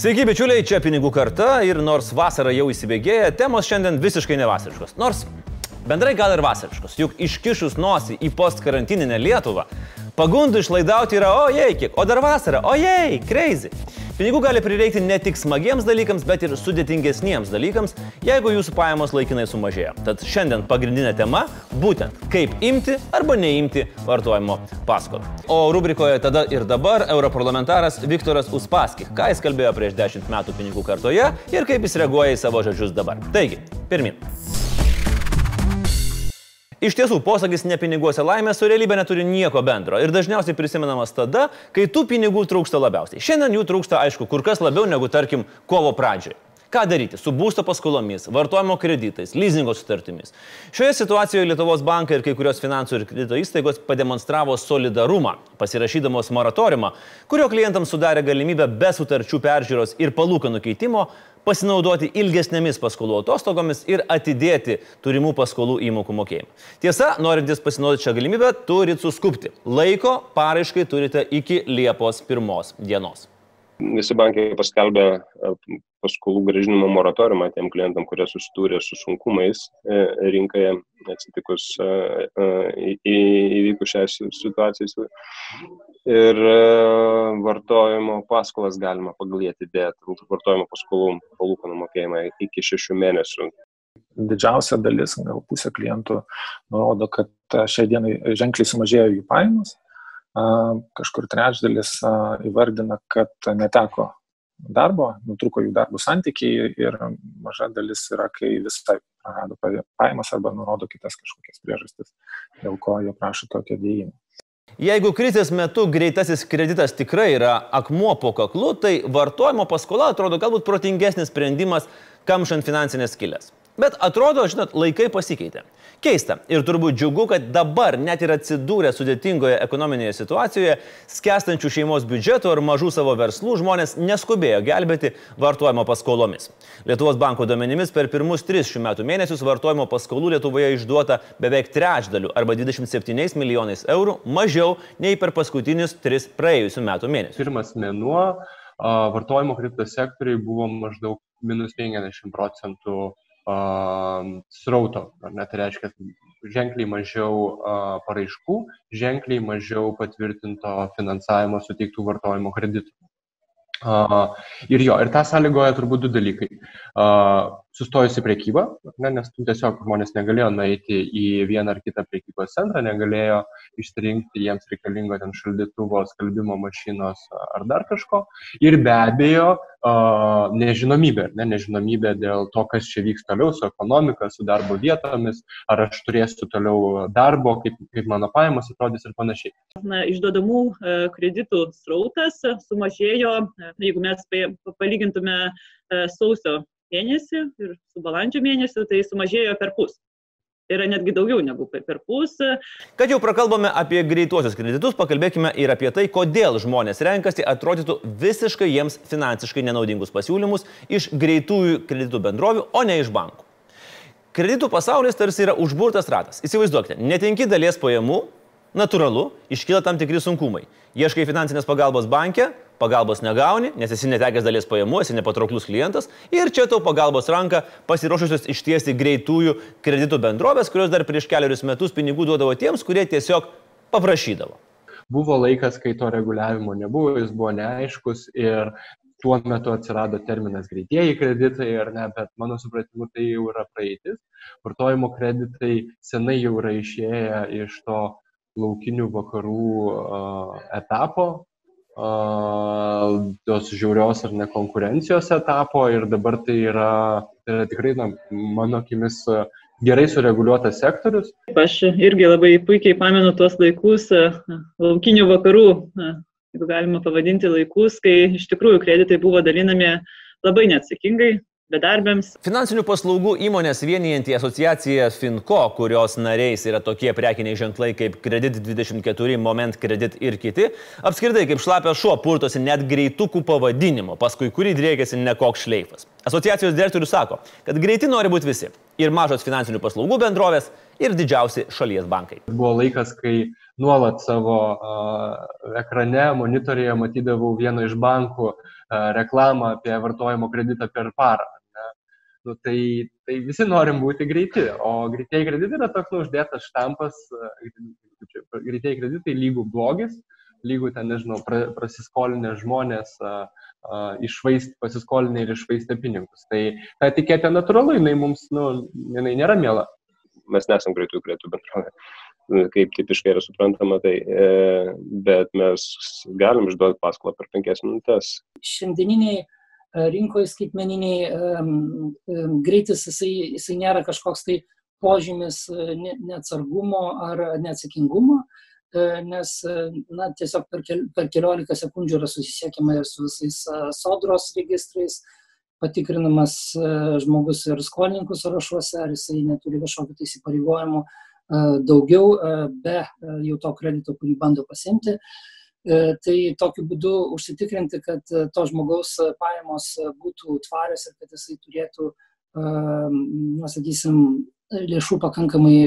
Sveiki, bičiuliai, čia pinigų karta ir nors vasara jau įsibėgėja, temos šiandien visiškai nevasariškos. Nors bendrai gal ir vasariškos, juk iškišus nosį į postkarantininę Lietuvą, pagundų išlaidauti yra ojei kiek, o dar vasara, ojei, crazy. Pinigų gali prireikti ne tik smagiems dalykams, bet ir sudėtingesniems dalykams, jeigu jūsų pajamos laikinai sumažėjo. Tad šiandien pagrindinė tema - būtent kaip imti arba neimti vartojimo paskolą. O rubrikoje tada ir dabar europarlamentaras Viktoras Uspaskich, ką jis kalbėjo prieš 10 metų pinigų kartoje ir kaip jis reaguoja į savo žodžius dabar. Taigi, pirmin. Iš tiesų, posakis ne piniguose laimė su realybė neturi nieko bendro ir dažniausiai prisimenamas tada, kai tų pinigų trūksta labiausiai. Šiandien jų trūksta, aišku, kur kas labiau negu, tarkim, kovo pradžioje. Ką daryti su būsto paskolomis, vartojimo kreditais, leasingo sutartimis? Šioje situacijoje Lietuvos bankai ir kai kurios finansų ir kredito įstaigos pademonstravo solidarumą, pasirašydamos moratoriumą, kurio klientams sudarė galimybę be sutarčių peržiūros ir palūkanų keitimo pasinaudoti ilgesnėmis paskolų atostogomis ir atidėti turimų paskolų įmokų mokėjimą. Tiesa, norintys pasinaudoti šią galimybę, turit suskupti. Laiko paraiškai turite iki Liepos 1 dienos. Visi bankai paskelbė paskolų gražinimo moratoriumą tiem klientam, kurie susidūrė su sunkumais e, rinkoje atsitikus e, e, įvykus šią situaciją. Ir vartojimo paskolas galima pagal jį atidėti, vartojimo paskolų palūkanų mokėjimą iki šešių mėnesių. Didžiausia dalis, gal pusė klientų, nurodo, kad šiai dienai ženkliai sumažėjo jų pajamos. Kažkur trečdalis įvardina, kad neteko darbo, nutruko jų darbo santykiai ir maža dalis yra, kai visai prarado pajamas arba nurodo kitas kažkokias priežastis, dėl ko jie prašo tokio dėjimo. Jeigu krizės metu greitasis kreditas tikrai yra akmuo po kaklu, tai vartojimo paskola atrodo galbūt protingesnis sprendimas kamšant finansinės kilės. Bet atrodo, žinot, laikai pasikeitė. Keista ir turbūt džiugu, kad dabar net ir atsidūrę sudėtingoje ekonominėje situacijoje, skęstančių šeimos biudžeto ar mažų savo verslų žmonės neskubėjo gelbėti vartojimo paskolomis. Lietuvos banko duomenimis per pirmus tris šių metų mėnesius vartojimo paskolų Lietuvoje išduota beveik trečdaliu arba 27 milijonais eurų mažiau nei per paskutinius tris praėjusių metų mėnesius. Pirmas mėnuo vartojimo kredito sektoriai buvo maždaug minus 50 procentų srauto. Ne, tai reiškia ženkliai mažiau paraiškų, ženkliai mažiau patvirtinto finansavimo suteiktų vartojimo kreditų. Ir jo, ir tą sąlygoja turbūt du dalykai. Sustojusi priekyba, ne, nes tiesiog žmonės negalėjo nueiti į vieną ar kitą priekybos centrą, negalėjo išsirinkti jiems reikalingo ten šaldytuvo, skalbimo mašinos ar dar kažko. Ir be abejo, nežinomybė, ne, nežinomybė dėl to, kas čia vyks toliau su ekonomika, su darbo vietomis, ar aš turėsiu toliau darbo, kaip, kaip mano pajamos atrodys ir panašiai. Na, išduodamų e, kreditų srautas sumažėjo e, jeigu mes palygintume e, sausio mėnesį ir su balandžio mėnesiu, tai sumažėjo per pus. Tai yra netgi daugiau negu per pus. Kad jau prakalbame apie greituosius kreditus, pakalbėkime ir apie tai, kodėl žmonės renkasi atrodytų visiškai jiems finansiškai nenaudingus pasiūlymus iš greitųjų kreditų bendrovių, o ne iš bankų. Kreditų pasaulis tarsi yra užburtas ratas. Įsivaizduokite, netenki dalies pajamų, natūralu, iškyla tam tikri sunkumai. Ieškai finansinės pagalbos banke, pagalbos negauni, nes esi netekęs dalies pajamų, esi nepatrauklus klientas ir čia tau pagalbos ranka pasiruošusios ištiesti greitųjų kreditų bendrovės, kurios dar prieš keliarius metus pinigų duodavo tiems, kurie tiesiog paprašydavo. Buvo laikas, kai to reguliavimo nebuvo, jis buvo neaiškus ir tuo metu atsirado terminas greitieji kreditai ar ne, bet mano supratimu tai jau yra praeitis. Vartojimo kreditai senai jau yra išėję iš to laukinių vakarų etapo, tos žiaurios ar ne konkurencijos etapo ir dabar tai yra, tai yra tikrai, na, mano akimis, gerai sureguliuotas sektorius. Aš irgi labai puikiai pamenu tuos laikus, laukinių vakarų, jeigu galima pavadinti laikus, kai iš tikrųjų kreditai buvo dalinami labai neatsakingai, bedarbiams. Finansinių paslaugų įmonės vienijantį asociaciją Finko, kurios nariais yra tokie prekiniai ženklai kaip Credit 24, Moment Credit ir kiti, apskritai kaip šlapia šuo purtosi net greitukų pavadinimo, paskui kurį drėgėsi nekoks šleifas. Asociacijos direktorius sako, kad greiti nori būti visi - ir mažos finansinių paslaugų bendrovės, ir didžiausi šalies bankai. Buvo laikas, kai nuolat savo uh, ekrane, monitorėje matydavau vieną iš bankų uh, reklamą apie vartojimo kreditą per parą. Nu, tai, tai visi norim būti greiti, o greitieji kreditai yra toks nu, uždėtas štampas, greitieji kreditai lygų blogis, lygų ten, nežinau, pra, prasiskolinę žmonės a, a, išvaist, pasiskolinę ir išvaistę pinigus. Tai ta etiketė natūralu, jinai mums, nu, jinai nėra mėla. Mes nesam greitų kreditų bendrovė kaip tipiškai yra suprantama, tai, e, bet mes galim išduoti paskolą per penkias minutės. Šiandieniniai e, rinkoje skaitmeniniai um, um, greitis, jisai, jisai nėra kažkoks tai požymis e, neatsargumo ar neatsakingumo, nes na, tiesiog per, kel, per keliolika sekundžių yra susisiekiama ir su visais sodros registrais, patikrinamas žmogus ir skolininkų sąrašuose, ar jisai neturi kažkokių tai įsipareigojimų daugiau be jau to kredito, kurį bando pasimti. Tai tokiu būdu užsitikrinti, kad to žmogaus pajamos būtų tvarios ir kad jisai turėtų, na, sakysim, lėšų pakankamai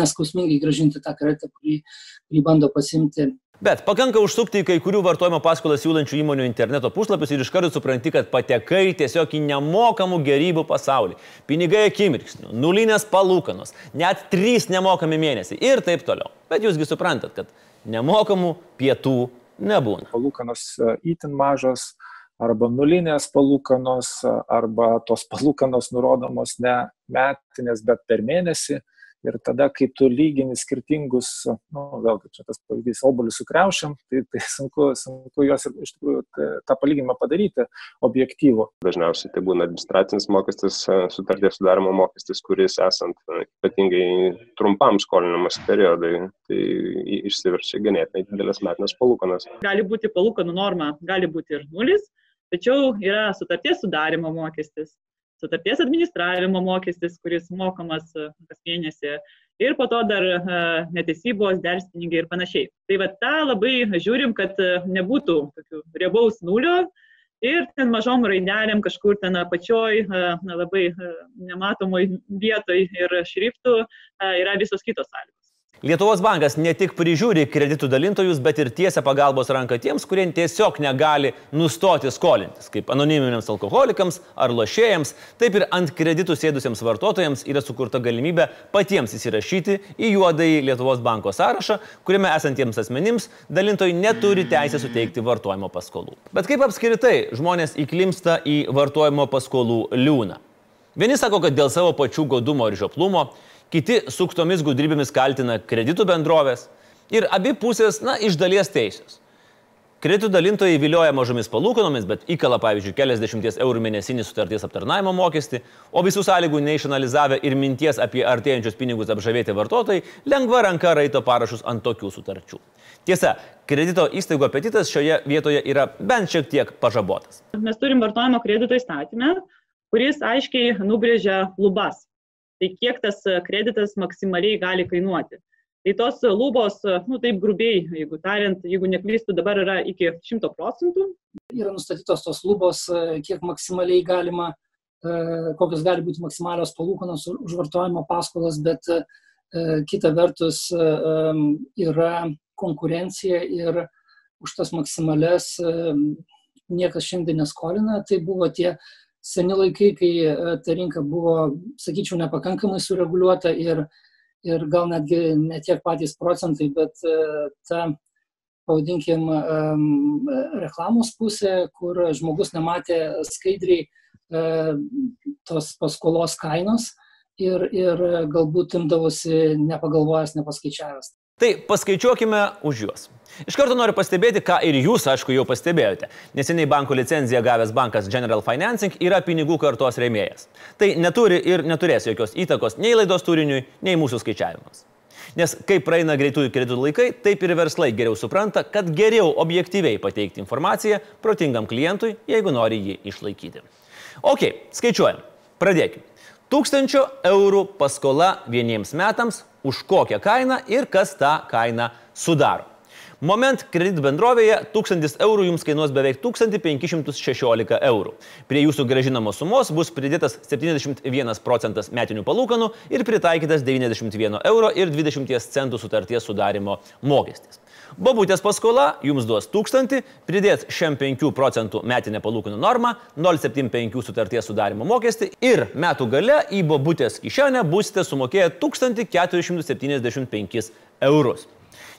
neskausmingai gražinti tą kreditą, kurį, kurį bando pasimti Bet pakanka užsukti į kai kurių vartojimo paskolas siūlančių įmonių interneto puslapius ir iš karto supranti, kad patekai tiesiog į nemokamų gerybų pasaulį. Pinigai akimirksnių, nulinės palūkanos, net trys nemokami mėnesiai ir taip toliau. Bet jūsgi suprantat, kad nemokamų pietų nebūna. Palūkanos e, įtin mažos, arba nulinės palūkanos, arba tos palūkanos nurodomos ne metinės, bet per mėnesį ir tada, kai tu lygini skirtingus, nu, vėlgi čia tas pavyzdys, obolius su kreušiam, tai, tai sunku, sunku juos iš tikrųjų tą palyginimą padaryti objektyvų. Dažniausiai tai būna administracinis mokestis, sutarties sudarimo mokestis, kuris esant ypatingai trumpam skolinimas periodai, tai išsiverčia ganėtinai didelės metinės palūkanas. Gali būti palūkanų norma, gali būti ir nulis, tačiau yra sutarties sudarimo mokestis sutarties administravimo mokestis, kuris mokamas e, kas mėnesį ir po to dar e, neteisybos, delspinigiai ir panašiai. Tai va tą labai žiūrim, kad e, nebūtų tokių riebaus nulio ir ten mažom raidelėm kažkur ten apačioj, na, labai nematomoj vietoj ir šriftų yra visos kitos sąlygos. Lietuvos bankas ne tik prižiūri kreditų dalintojus, bet ir tiesia pagalbos ranką tiems, kurie tiesiog negali nustoti skolintis, kaip anoniminiams alkoholikams ar lošėjams, taip ir ant kreditų sėdusiems vartotojams yra sukurta galimybė patiems įsirašyti į juodąjį Lietuvos banko sąrašą, kuriame esantiems asmenims dalintojai neturi teisę suteikti vartojimo paskolų. Bet kaip apskritai žmonės įklimsta į vartojimo paskolų liūną? Vieni sako, kad dėl savo pačių godumo ir žioplumo, kiti suktomis gudrybėmis kaltina kreditų bendrovės ir abi pusės, na, iš dalies teisės. Kreditų dalintojai vilioja mažomis palūkanomis, bet įkala, pavyzdžiui, keliasdešimties eurų mėnesinį sutarties aptarnaimo mokestį, o visų sąlygų neišanalizavę ir minties apie artėjančius pinigus apžavėti vartotojai, lengva ranka raito parašus ant tokių sutarčių. Tiesa, kredito įstaigų apetitas šioje vietoje yra bent šiek tiek pažabotas. Mes turim vartojimo kredito įstatymę, kuris aiškiai nubrėžia lubas tai kiek tas e, kreditas maksimaliai gali kainuoti. Tai tos lubos, e, nu taip grubiai, jeigu tariant, jeigu neklystu, dabar yra iki 100 procentų. Yra nustatytos tos lubos, e, kiek maksimaliai galima, kokios gali būti maksimalios palūkanos už vartojimo paskolas, bet kita vertus yra konkurencija ir už tas maksimales niekas šiandien neskolina. Tai buvo tie seni laikai, kai e, ta rinka buvo, sakyčiau, nepakankamai sureguliuota ir, ir gal netgi ne tiek patys procentai, bet e, ta, pavadinkim, reklamos pusė, kur žmogus nematė skaidriai e, tos paskolos kainos ir, ir galbūt imdavosi nepagalvojęs, nepaskaičiavęs. Tai paskaičiuokime už juos. Iš karto noriu pastebėti, ką ir jūs, aišku, jau pastebėjote. Neseniai banko licenciją gavęs bankas General Financing yra pinigų kartos rėmėjas. Tai neturi ir neturės jokios įtakos nei laidos turiniui, nei mūsų skaičiavimams. Nes kai praeina greitųjų kreditų laikai, taip ir verslai geriau supranta, kad geriau objektyviai pateikti informaciją protingam klientui, jeigu nori jį išlaikyti. Ok, skaičiuojam. Pradėkime. 1000 eurų paskola vieniems metams už kokią kainą ir kas tą kainą sudaro. Moment kredit bendrovėje 1000 eurų jums kainuos beveik 1516 eurų. Prie jūsų gražinamos sumos bus pridėtas 71 procentas metinių palūkanų ir pritaikytas 91 euro ir 20 centų sutarties sudarimo mokestis. Babutės paskola jums duos 1000, pridės šiam 5 procentų metinę palūkanų normą, 0,75 sutarties sudarimo mokestį ir metų gale į babutės kišenę būsite sumokėję 1475 eurus.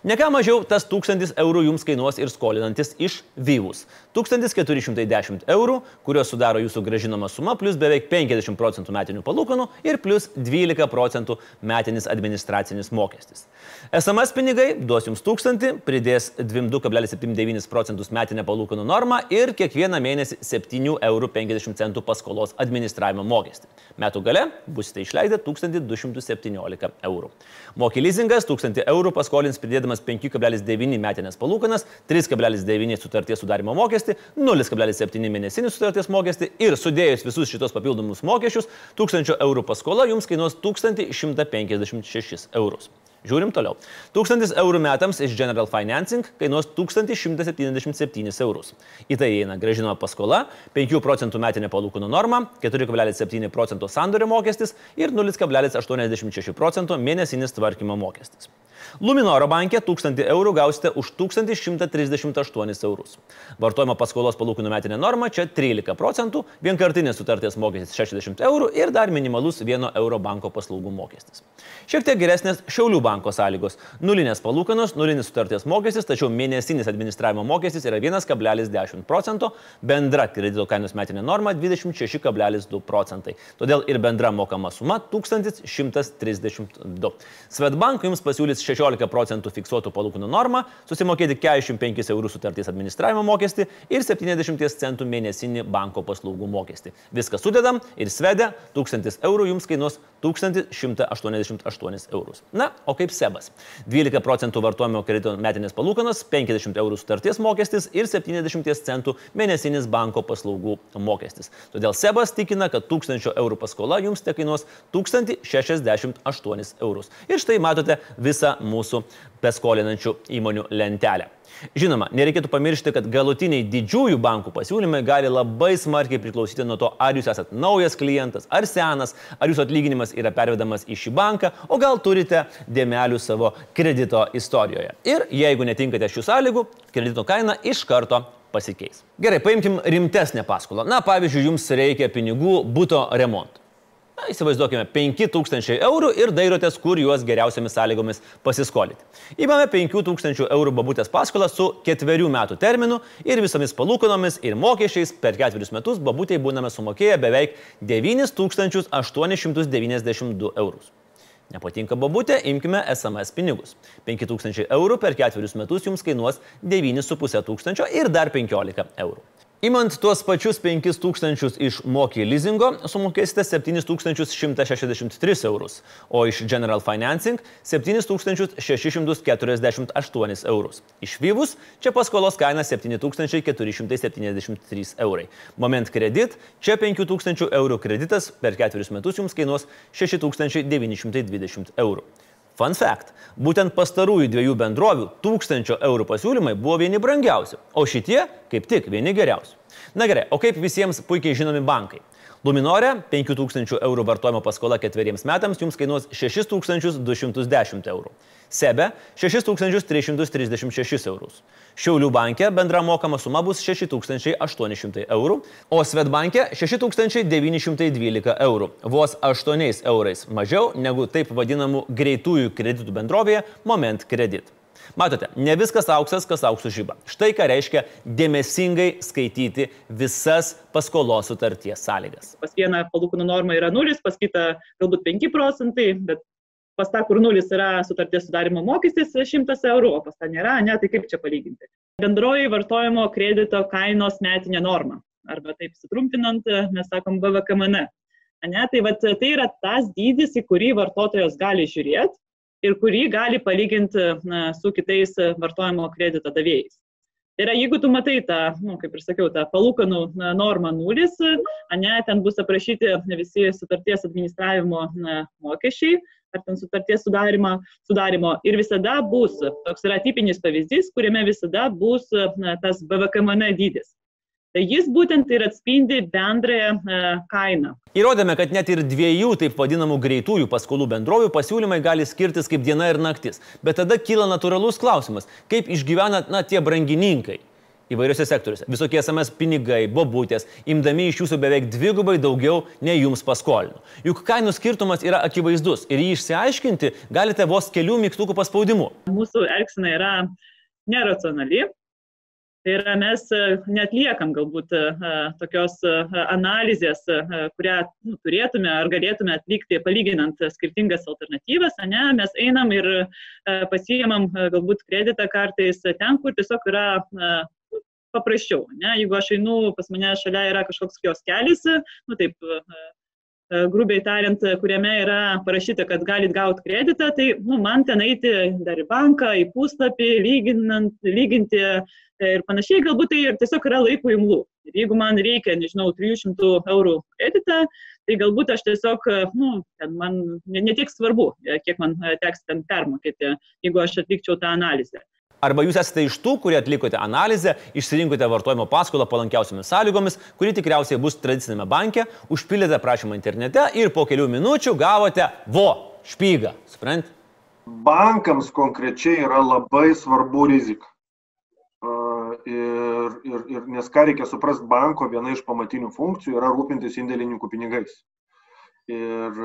Neką mažiau tas 1000 eurų jums kainuos ir skolinantis iš Vyvus. 1410 eurų, kurios sudaro jūsų gražinama suma, plus beveik 50 procentų metinių palūkanų ir plus 12 procentų metinis administracinis mokestis. SMS pinigai duos jums 1000, pridės 22,79 procentus metinę palūkanų normą ir kiekvieną mėnesį 7,50 eurų paskolos administravimo mokestį. Metų gale busite išleidę 1217 eurų. Moky leasingas 1000 eurų paskolins pridėdamas 5,9 metinės palūkanas, 3,9 sutarties sudarimo mokestį, 0,7 mėnesinį sutarties mokestį ir sudėjus visus šitos papildomus mokesčius, 1000 eurų paskola jums kainuos 1156 eurus. Žiūrim toliau. 1000 eurų metams iš General Financing kainuos 1177 eurus. Į tai įeina gražinama paskola, 5 procentų metinė palūkanų norma, 4,7 procento sandorio mokestis ir 0,86 procento mėnesinis tvarkymo mokestis. Luminoro bankė 1000 eurų gausite už 1138 eurus. Vartojimo paskolos palūkanų metinė norma čia 13 procentų, vienkartinės sutarties mokestis 60 eurų ir dar minimalus 1 euro banko paslaugų mokestis. Šiek tiek geresnės Šiaulių banko sąlygos. Nulinės palūkanos, nulinis sutarties mokestis, tačiau mėnesinis administravimo mokestis yra 1,10 procento, bendra kredito kainos metinė norma 26,2 procentai. Todėl ir bendra mokama suma 1132. Svetbank jums pasiūlys 16 16 procentų fiksuotų palūkanų normą, susimokėti 45 eurų sutarties administravimo mokestį ir 70 centų mėnesinį banko paslaugų mokestį. Viską sudedam ir svedę 1000 eurų jums kainuos 1188 eurus. Na, o kaip sebas? 12 procentų vartojimo kredito metinės palūkanos, 50 eurų sutarties mokestis ir 70 centų mėnesinis banko paslaugų mokestis. Todėl sebas tikina, kad 1000 eurų paskola jums te kainuos 1068 eurus. Ir štai matote visą mūsų beskolinančių įmonių lentelę. Žinoma, nereikėtų pamiršti, kad galutiniai didžiųjų bankų pasiūlymai gali labai smarkiai priklausyti nuo to, ar jūs esate naujas klientas, ar senas, ar jūsų atlyginimas yra pervedamas į šį banką, o gal turite dėmelių savo kredito istorijoje. Ir jeigu netinkate šių sąlygų, kredito kaina iš karto pasikeis. Gerai, paimkim rimtesnę paskolą. Na, pavyzdžiui, jums reikia pinigų būto remontui. Na, įsivaizduokime, 5000 eurų ir dairotės, kur juos geriausiamis sąlygomis pasiskolinti. Įmame 5000 eurų babutės paskolą su ketverių metų terminu ir visomis palūkanomis ir mokesčiais per ketverius metus babutėje būname sumokėję beveik 9892 eurus. Nepatinka babutė, imkime SMS pinigus. 5000 eurų per ketverius metus jums kainuos 9,5 tūkstančio ir dar 15 eurų. Imant tuos pačius 5000 iš moky leasingo, sumokėsite 7163 eurus, o iš General Financing 7648 eurus. Išvyvus, čia paskolos kaina 7473 eurai. Moment kredit, čia 5000 eurų kreditas per ketverius metus jums kainuos 6920 eurų. Fun fact. Būtent pastarųjų dviejų bendrovių 1000 eurų pasiūlymai buvo vieni brangiausi, o šitie kaip tik vieni geriausi. Na gerai, o kaip visiems puikiai žinomi bankai? Luminore 5000 eurų vartojimo paskola ketveriems metams jums kainuos 6210 eurų. Sebe 6336 eurus. Šiaulių banke bendra mokama suma bus 6800 eurų, o Svetbanke 6912 eurų. Vos 8 eurais mažiau negu taip vadinamų greitųjų kreditų bendrovėje Moment Credit. Matote, ne viskas auksas, kas auksų žyba. Štai ką reiškia dėmesingai skaityti visas paskolos sutarties sąlygas. Pas vieną palūkanų norma yra nulis, pas kitą galbūt 5 procentai, bet pas tą, kur nulis yra sutarties sudarimo mokestis 100 eurų, o pas tą nėra, ne, tai kaip čia palyginti. Bendroji vartojimo kredito kainos metinė norma, arba taip sutrumpinant, mes sakom BVKMN. Ne, tai, vat, tai yra tas dydis, į kurį vartotojas gali žiūrėti ir kurį gali palyginti na, su kitais vartojimo kredito davėjais. Tai yra, jeigu tu matai tą, nu, kaip ir sakiau, tą palūkanų normą nulis, ne, ten bus aprašyti visi sutarties administravimo na, mokesčiai, ar ten sutarties sudarimo, sudarimo. Ir visada bus, toks yra tipinis pavyzdys, kuriame visada bus na, tas BVKMN dydis. Tai jis būtent ir atspindi bendrąją e, kainą. Įrodėme, kad net ir dviejų taip vadinamų greitųjų paskolų bendrovių pasiūlymai gali skirtis kaip diena ir naktis. Bet tada kyla natūralus klausimas, kaip išgyvena na, tie brangininkai įvairiose sektoriuose. Visokie SMS pinigai, bobutės, imdami iš jūsų beveik dvigubai daugiau nei jums paskolino. Juk kainų skirtumas yra akivaizdus ir jį išsiaiškinti galite vos kelių mygtukų paspaudimu. Mūsų elgsena yra neracionali, Tai yra mes e, netliekam galbūt e, e, tokios analizės, kurią nu, turėtume ar galėtume atlikti palyginant skirtingas alternatyvas, ne, mes einam ir pasijamam galbūt kreditą kartais ten, kur tiesiog yra paprasčiau. Ne? Jeigu aš einu, pas mane šalia yra kažkoks kioskelis, nu taip, grubiai tariant, kuriame yra parašyta, kad galit gauti kreditą, tai nu, man ten eiti dar į banką, į puslapį, lyginti ir panašiai, galbūt tai tiesiog yra laiko imlų. Ir jeigu man reikia, nežinau, 300 eurų kreditą, tai galbūt aš tiesiog, nu, man netiek svarbu, kiek man teks ten permokėti, jeigu aš atlikčiau tą analizę. Arba jūs esate iš tų, kurie atlikote analizę, išsirinkote vartojimo paskolą palankiausiamis sąlygomis, kuri tikriausiai bus tradicinėme banke, užpildėte prašymą internete ir po kelių minučių gavote vo, špygą. Suprant? Bankams konkrečiai yra labai svarbu rizika. Ir, ir, ir nes ką reikia suprasti, banko viena iš pamatinių funkcijų yra rūpintis indėlininkų pinigais. Ir,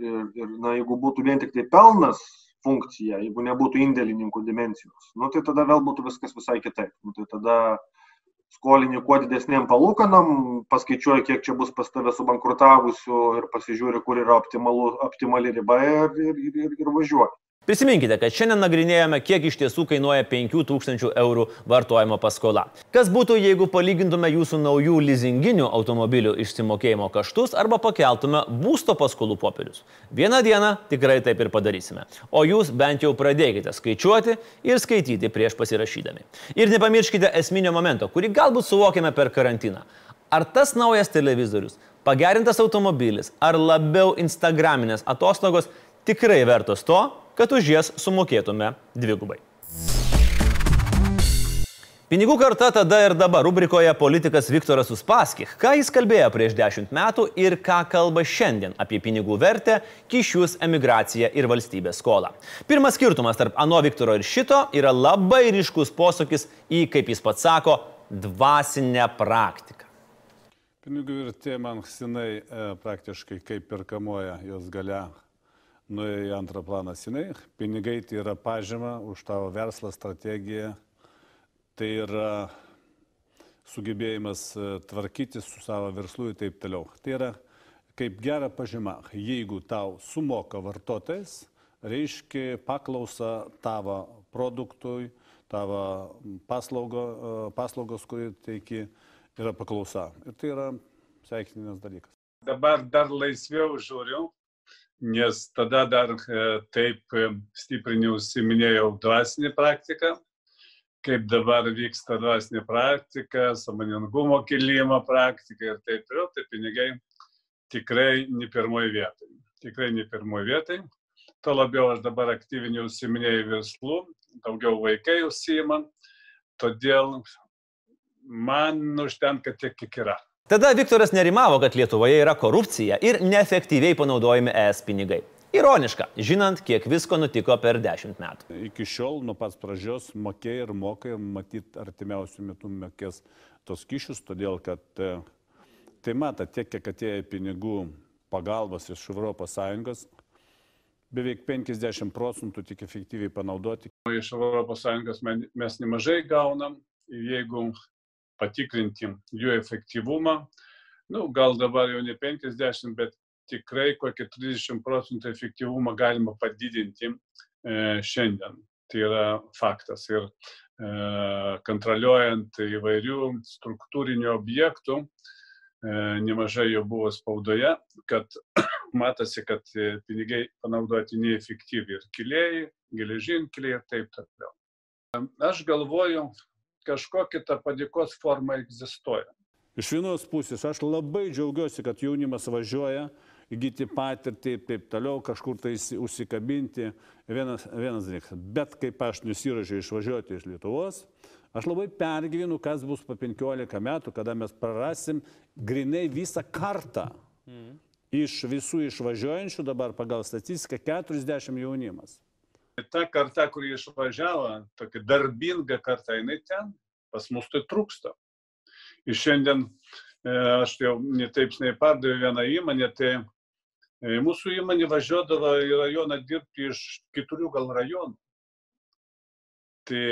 ir, ir na, jeigu būtų vien tik tai pelnas funkcija, jeigu nebūtų indėlininkų dimensijos, nu, tai tada vėl būtų viskas visai kitaip. Nu, tai tada skolini kuo didesnėm palūkanom, paskaičiuoji, kiek čia bus pas tave subankrutavusių ir pasižiūri, kur yra optimalu, optimali riba ir, ir, ir, ir važiuoji. Prisiminkite, kad šiandien nagrinėjame, kiek iš tiesų kainuoja 5000 eurų vartojimo paskola. Kas būtų, jeigu palygintume jūsų naujų leasinginių automobilių išsimokėjimo kaštus arba pakeltume būsto paskolų popierius? Vieną dieną tikrai taip ir padarysime. O jūs bent jau pradėkite skaičiuoti ir skaityti prieš pasirašydami. Ir nepamirškite esminio momento, kurį galbūt suvokėme per karantiną. Ar tas naujas televizorius, pagerintas automobilis ar labiau instagraminės atostogos tikrai vertos to, kad už jas sumokėtume dvigubai. Pinigų karta tada ir dabar rubrikoje politikas Viktoras Uspaskich. Ką jis kalbėjo prieš dešimt metų ir ką kalba šiandien apie pinigų vertę, kišius, emigraciją ir valstybės skolą. Pirmas skirtumas tarp ano Viktoro ir šito yra labai ryškus posūkis į, kaip jis pats sako, dvasinę praktiką. Pinigų vertė man senai e, praktiškai kaip perkamoja jos galia nuėjo į antrą planą senai. Pinigai tai yra pažyma už tavo verslą, strategiją. Tai yra sugebėjimas e, tvarkytis su savo verslu ir taip toliau. Tai yra kaip gera pažyma. Jeigu tau sumoka vartotojas, reiškia paklausa tavo produktui, tavo paslaugo, e, paslaugos, kurį teiki, yra paklausa. Ir tai yra sveikintinas dalykas. Dabar dar laisviau žiūriu, nes tada dar e, taip e, stipriai neužsiminėjau dvasinį praktiką, kaip dabar vyksta dvasinė praktika, samoningumo kilimo praktika ir taip toliau, tai pinigai tikrai ne pirmoji vietai. Tikrai ne pirmoji vietai. Tuo labiau aš dabar aktyviai užsiminėjau verslų, daugiau vaikai užsijima, todėl man užtenka tiek, kiek yra. Tada Viktoras nerimavo, kad Lietuvoje yra korupcija ir neefektyviai panaudojami ES pinigai. Ironiška, žinant, kiek visko nutiko per dešimt metų. Iki šiol nuo pats pradžios mokėjo ir moka ir matyt artimiausių metų mokės tos kišius, todėl kad e, tai mata tiek, kiek atėjo pinigų pagalbos iš ES, beveik 50 procentų tik efektyviai panaudoti. Iš ES mes nemažai gaunam, jeigu patikrinti jų efektyvumą. Nu, gal dabar jau ne 50, bet tikrai kokį 30 procentų efektyvumą galima padidinti e, šiandien. Tai yra faktas. Ir e, kontroliuojant įvairių struktūrinių objektų, e, nemažai jau buvo spaudoje, kad matosi, kad pinigai panaudoti neefektyviai ir kiliai, geležinkeliai ir taip toliau. Aš galvoju, kažkokia ta padėkos forma egzistuoja. Iš vienos pusės aš labai džiaugiuosi, kad jaunimas važiuoja įgyti patirtį ir taip toliau, kažkur tai užsikabinti. Vienas, vienas dalykas. Bet kaip aš nusiražiau išvažiuoti iš Lietuvos, aš labai pergyvenu, kas bus po 15 metų, kada mes prarasim grinai visą kartą. Mhm. Iš visų išvažiuojančių dabar pagal statistiką 40 jaunimas. Ta karta, kuri išvažiavo, tokia darbinga karta, jinai ten, pas mus tai trūksta. Ir šiandien e, aš jau netaip snai pardaviau vieną įmonę, tai e, mūsų įmonė važiuodavo į rajoną dirbti iš keturių gal rajonų. Tai,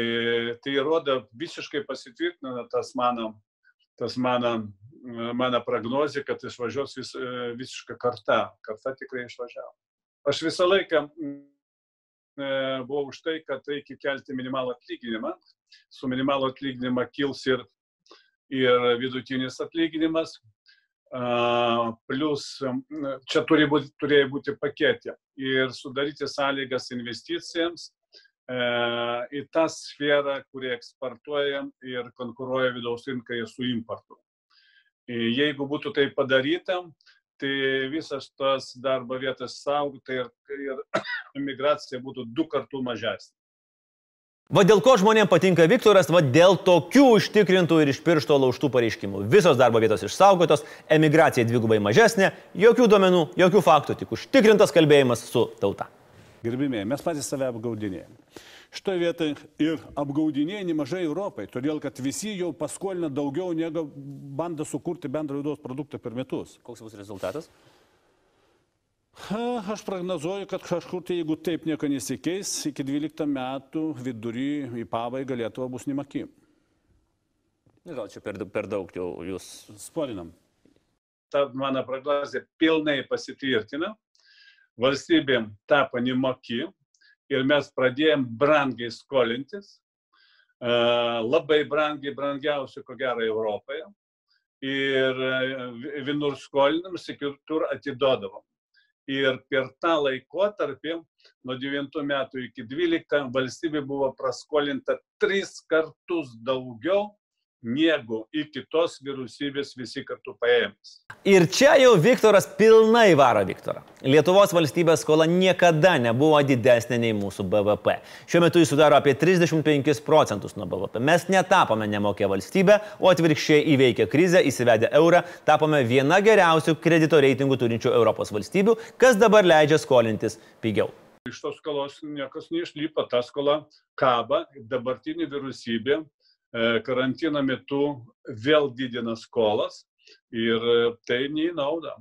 tai rodo visiškai pasitvirtina tas mano, tas mano, mano prognozija, kad išvažiuos vis, e, visiška karta. Karta tikrai išvažiavo. Aš visą laiką buvau už tai, kad reikia kelti minimalų atlyginimą. Su minimalų atlyginimą kils ir ir vidutinis atlyginimas. Plus čia turi būti, turėjo būti paketė ir sudaryti sąlygas investicijams į tą sferą, kurį eksportuojam ir konkuruoja vidaus rinkai su importu. Jeigu būtų tai padaryta, tai visas tas darbo vietas saugota ir, ir migracija būtų du kartų mažesnė. Va dėl ko žmonėms patinka Viktoras, va dėl tokių užtikrintų ir iš piršto laužtų pareiškimų. Visos darbo vietos išsaugotos, emigracija dvigubai mažesnė, jokių duomenų, jokių faktų, tik užtikrintas kalbėjimas su tauta. Gerbimieji, mes patys save apgaudinėjame. Šitoje vietoje ir apgaudinėja nemažai Europai, todėl kad visi jau paskolina daugiau negu bando sukurti bendrą vidaus produktą per metus. Koks bus rezultatas? Aš prognozuoju, kad kažkur tai, jeigu taip nieko nesikeis, iki 12 metų vidury į pabaigą Lietuva bus nemaki. Gal čia per, per daug jau jūs spolinam. Ta mano prognozija pilnai pasitvirtina. Valstybė tapo nemaki ir mes pradėjom brangiai skolintis. Labai brangiai, brangiausiai, ko gero, Europoje. Ir vienur skolinam, kitur atiduodavom ir per tą laikotarpį nuo 9 metų iki 12 valstybė buvo praskolinta tris kartus daugiau negu iki tos vyriausybės visi kartu paėmės. Ir čia jau Viktoras pilnai varo Viktorą. Lietuvos valstybės skola niekada nebuvo didesnė nei mūsų BVP. Šiuo metu jis sudaro apie 35 procentus nuo BVP. Mes netapome nemokę valstybę, o atvirkščiai įveikę krizę, įsivedę eurą, tapome viena geriausių kredito reitingų turinčių Europos valstybių, kas dabar leidžia skolintis pigiau. Iš tos skolos niekas neišlypa, ta skola kaba, dabartinė vyriausybė karantino metu vėl didina skolas ir e, tai neį naudą.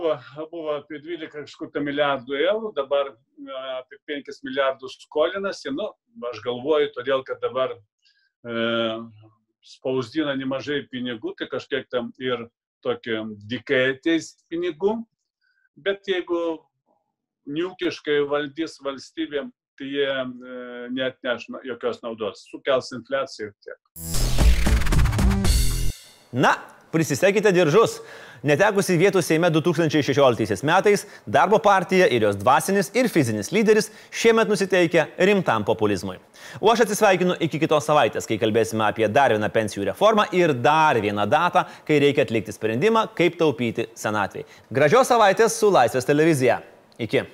Buvo, buvo apie 12 milijardų eurų, dabar e, apie 5 milijardus skolinasi. Nu, aš galvoju, todėl kad dabar e, spausdina nemažai pinigų, tai kažkiek tam ir tokie dikai ateis pinigų. Bet jeigu niukiškai valdys valstybėm tai jie e, net neš jokios naudos, sukels infliaciją ir tiek. Na, prisisekite diržus. Netekusi vietų Seime 2016 metais, darbo partija ir jos dvasinis ir fizinis lyderis šiemet nusiteikia rimtam populizmui. O aš atsisveikinu iki kitos savaitės, kai kalbėsime apie dar vieną pensijų reformą ir dar vieną datą, kai reikia atlikti sprendimą, kaip taupyti senatvėje. Gražios savaitės su Laisvės televizija. Iki.